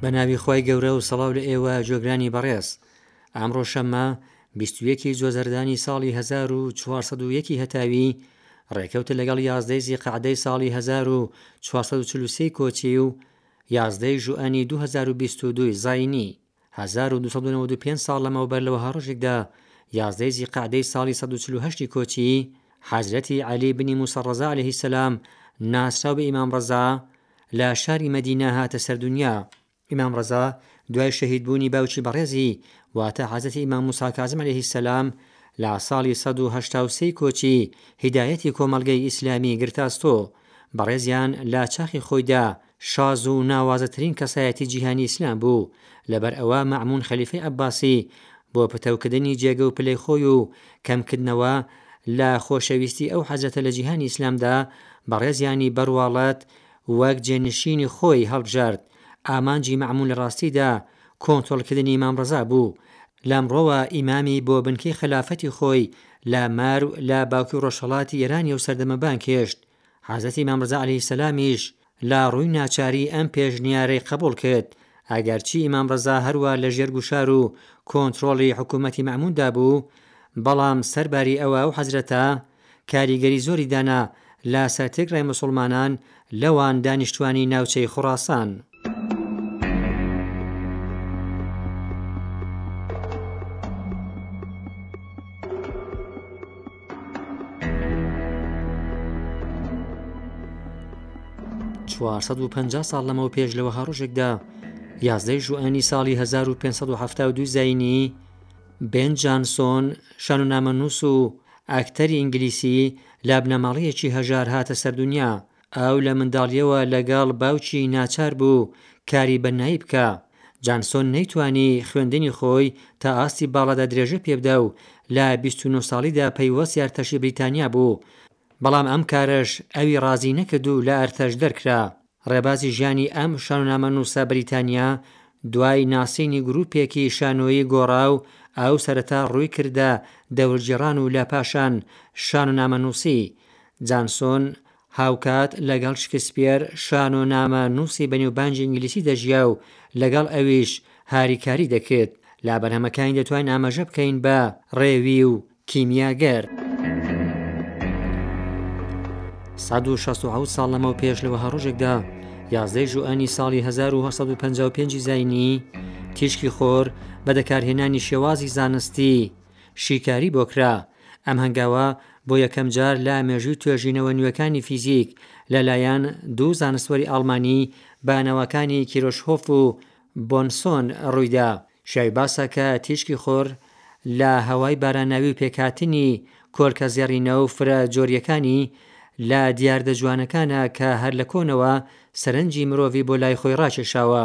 بە ناوی خی گەورە و سەڵاو لە ئێوە جۆگرانی بەڕێز ئامڕۆ شەممە بیستویەکی زۆزەردانی ساڵی 1940 هەتاوی ڕێکەوتە لەگەڵ یازدەی زیقعدەی ساڵی 1940 کۆچی و یازدەی ژوئنی 2022 زینی هەزار و دوو سەد و نەوەد و پێنج ساڵ لەمەوبەر لە وەها ڕۆژێکدا، یازدەی زیقعدەی ساڵی سەد و چل و هەشتی کۆچیی، حەزرەتی عەلی بنی موسی ڕەزا عەلەیهی سەلام ناسراو بە ئیمام ڕەزا، لە شاری مەدینە هاتە سەر دونیا. ئیمام ڕەزا دوای شەهید بوونی باوکی بەڕێزی، واتە حەزرەتی ئیمام موسی کازم عەلەیهی سەلام، لە ساڵی سەد و هەشتا و سێ ی کۆچی، هیدایەتی کۆمەڵگەی ئیسلامی گرتاستۆ. بەڕێزیان لە چاخی خۆیدا، شاز و ناوازەترین کەسایەتی جیهانی ئیسلام بوو، لەبەر ئەوە مەئمون خەلیفەی عەباسی بۆ پتەوکردنی جێگە و پلەی خۆی و کەمکردنەوە لە خۆشەویستی ئەو حەزرەتە لە جیهانی ئیسلامدا بەڕێزیانی بەڕواڵەت وەک جێنشینی خۆی هەڵبژارد، ئامانجی مەئمون لە ڕاستیدا کۆنترۆڵکردنی مام ڕەزا بوو، لەمڕۆوە ئیمامی بۆ بنکەی خەلافەتی خۆی لە مەرو لە باکووری ڕۆژهەڵاتی ئێرانی ئەو سەردەمە بانگهێشت، حەزرەتی ئیمام ڕزا عەلەیهی سەلامیش لە ڕووی ناچاری ئەم پێشنیارەی قەبووڵ کرد، ئەگەرچی ئیمام ڕزا هەروا لە ژێر گوشار و کۆنترۆڵی حکوومەتی مەئمووندا بوو، بەڵام سەر باری ئەوە ئەو حەزرەتە کاریگەری زۆری دانا لە سەر تێکڕای موسوڵمانان لەوان دانیشتوانی ناوچەی خوڕاسان. چوار سەد و پەنجا ساڵ لەمەو پێش لە وەها ڕۆژێکدا یازدەی ژوئێنی ساڵی 1572 زینی بێن جانسۆن شانۆنامەنووس و ئاکتەری ئینگلیسی لابنەماڵەیەکی هەژار هاتە سەردونیا ئاو لە منداڵییەوە لەگەڵ باوکی ناچار بوو کاری بەننایی بکا. جانسۆن نەیتوانی خوێندنی خۆی تا ئاستی باڵادا درێژە پێ بدا و لە بیست و نۆ ساڵیدا پەیوەستی ئەرتەشی بریتانیا بوو، بەڵام ئەم کارەش ئەوی ڕازی نەکرد و لە ئەرتەش دەرکرا. ڕێبازی ژیانی ئەم شانۆنامەنووسە بریتانییە دوای ناسینی گرووپێکی شانۆیی گۆڕا و ئەو سەرەتا ڕووی کردە دەورگیڕان و لە پاشان شانۆنامەنووسی. جانسۆن هاوکات لەگەڵ شکسپیەر، شانۆ نامە نووسی بەنێوبانگی ئینگلیسی دەژیا و لەگەڵ ئەویش هاریکاری دەکرد. لە بەرهەمەکانی دەتوانین ئاماژە بکەین بە، ڕێوی و کیمیاگەر. سەد و شەست و حەوت ساڵ لەمەوپێش لە وەها ڕۆژێکدا، یازدەی ژوئەنی ساڵی هەزار و هەشت سەد و پەنجا و پێنجی زاینی، تیشکی خۆر، بەدەکارهێنانی شێوازی زانستی، شیکاری بۆ کرا. ئەم هەنگاوە بۆ یەکەم جار لە مێژووی توێژینەوە نوێکانی فیزیک لەلایەن دوو زانستوەری ئاڵمانی بە ناوەکانی کیرۆشهۆف و بۆنسۆن ڕوویدا. شای باسە کە تیشکی خۆر لە هەوای باراناوی و پێکهاتنی کۆرکە زێڕینە و فرە جۆرییەکانی لە دیاردە جوانەکانە کە هەر لە کۆنەوە سەرنجی مرۆڤی بۆ لای خۆی ڕاکێشاوە.